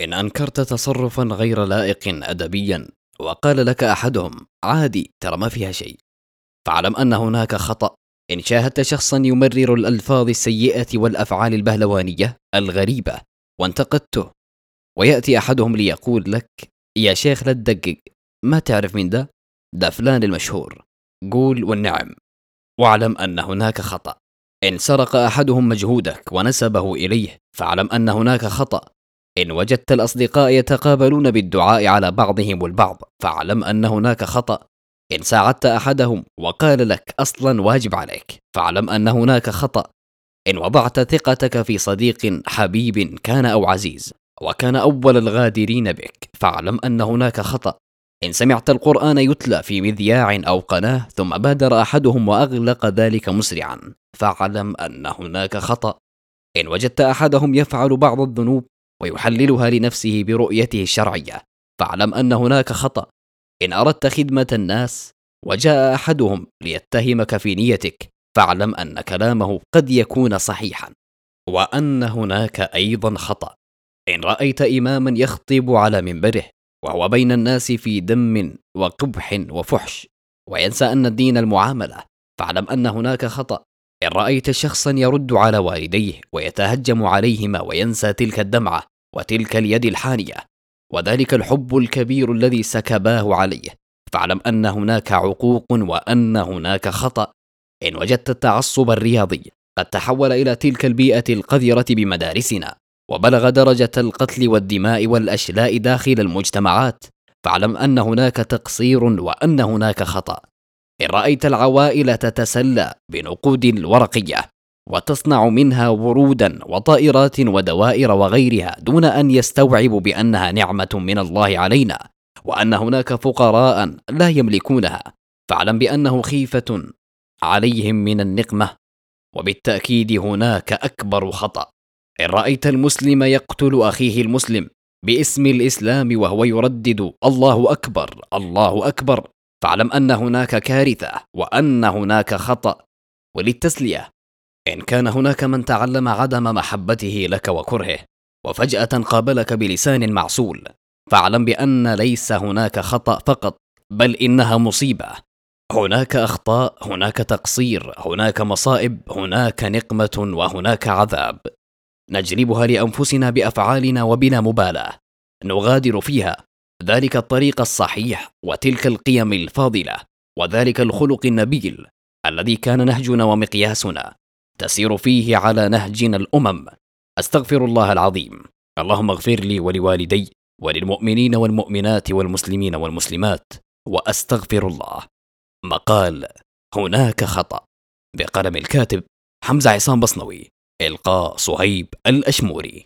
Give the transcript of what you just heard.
إن أنكرت تصرفا غير لائق أدبيا وقال لك أحدهم عادي ترى ما فيها شيء. فاعلم أن هناك خطأ. إن شاهدت شخصا يمرر الألفاظ السيئة والأفعال البهلوانية الغريبة وانتقدته. ويأتي أحدهم ليقول لك يا شيخ لا تدقق. ما تعرف من ده؟ ده فلان المشهور. قول والنعم. واعلم أن هناك خطأ. إن سرق أحدهم مجهودك ونسبه إليه فاعلم أن هناك خطأ. إن وجدت الأصدقاء يتقابلون بالدعاء على بعضهم البعض فاعلم أن هناك خطأ. إن ساعدت أحدهم وقال لك أصلا واجب عليك فاعلم أن هناك خطأ. إن وضعت ثقتك في صديق حبيب كان أو عزيز وكان أول الغادرين بك فاعلم أن هناك خطأ. إن سمعت القرآن يتلى في مذياع أو قناة ثم بادر أحدهم وأغلق ذلك مسرعا فاعلم أن هناك خطأ. إن وجدت أحدهم يفعل بعض الذنوب ويحللها لنفسه برؤيته الشرعية. فاعلم أن هناك خطأ. إن أردت خدمة الناس وجاء أحدهم ليتهمك في نيتك فاعلم أن كلامه قد يكون صحيحا. وأن هناك أيضا خطأ. إن رأيت إماما يخطب على منبره وهو بين الناس في دم وقبح وفحش وينسى أن الدين المعاملة فاعلم أن هناك خطأ. إن رأيت شخصا يرد على والديه ويتهجم عليهما وينسى تلك الدمعة وتلك اليد الحانية وذلك الحب الكبير الذي سكباه عليه. فاعلم أن هناك عقوق وأن هناك خطأ. إن وجدت التعصب الرياضي قد تحول إلى تلك البيئة القذرة بمدارسنا وبلغ درجة القتل والدماء والأشلاء داخل المجتمعات. فاعلم أن هناك تقصير وأن هناك خطأ. إن رأيت العوائل تتسلى بنقود الورقية وتصنع منها ورودا وطائرات ودوائر وغيرها دون أن يستوعبوا بأنها نعمة من الله علينا وأن هناك فقراء لا يملكونها. فاعلم بأنه خيفة عليهم من النقمة وبالتأكيد هناك أكبر خطأ. إن رأيت المسلم يقتل أخيه المسلم باسم الإسلام وهو يردد الله أكبر الله أكبر فاعلم أن هناك كارثة وأن هناك خطأ. وللتسلية إن كان هناك من تعلم عدم محبته لك وكرهه وفجأة قابلك بلسان معسول فاعلم بأن ليس هناك خطأ فقط بل إنها مصيبة. هناك أخطاء هناك تقصير هناك مصائب هناك نقمة وهناك عذاب. نجلبها لأنفسنا بأفعالنا وبلا مبالاة. نغادر فيها. ذلك الطريق الصحيح وتلك القيم الفاضلة وذلك الخلق النبيل الذي كان نهجنا ومقياسنا تسير فيه على نهجنا الأمم. أستغفر الله العظيم. اللهم اغفر لي ولوالدي وللمؤمنين والمؤمنات والمسلمين والمسلمات. وأستغفر الله. مقال هناك خطأ. بقلم الكاتب حمزة عصام بصنوي. إلقاء صهيب الأشموري.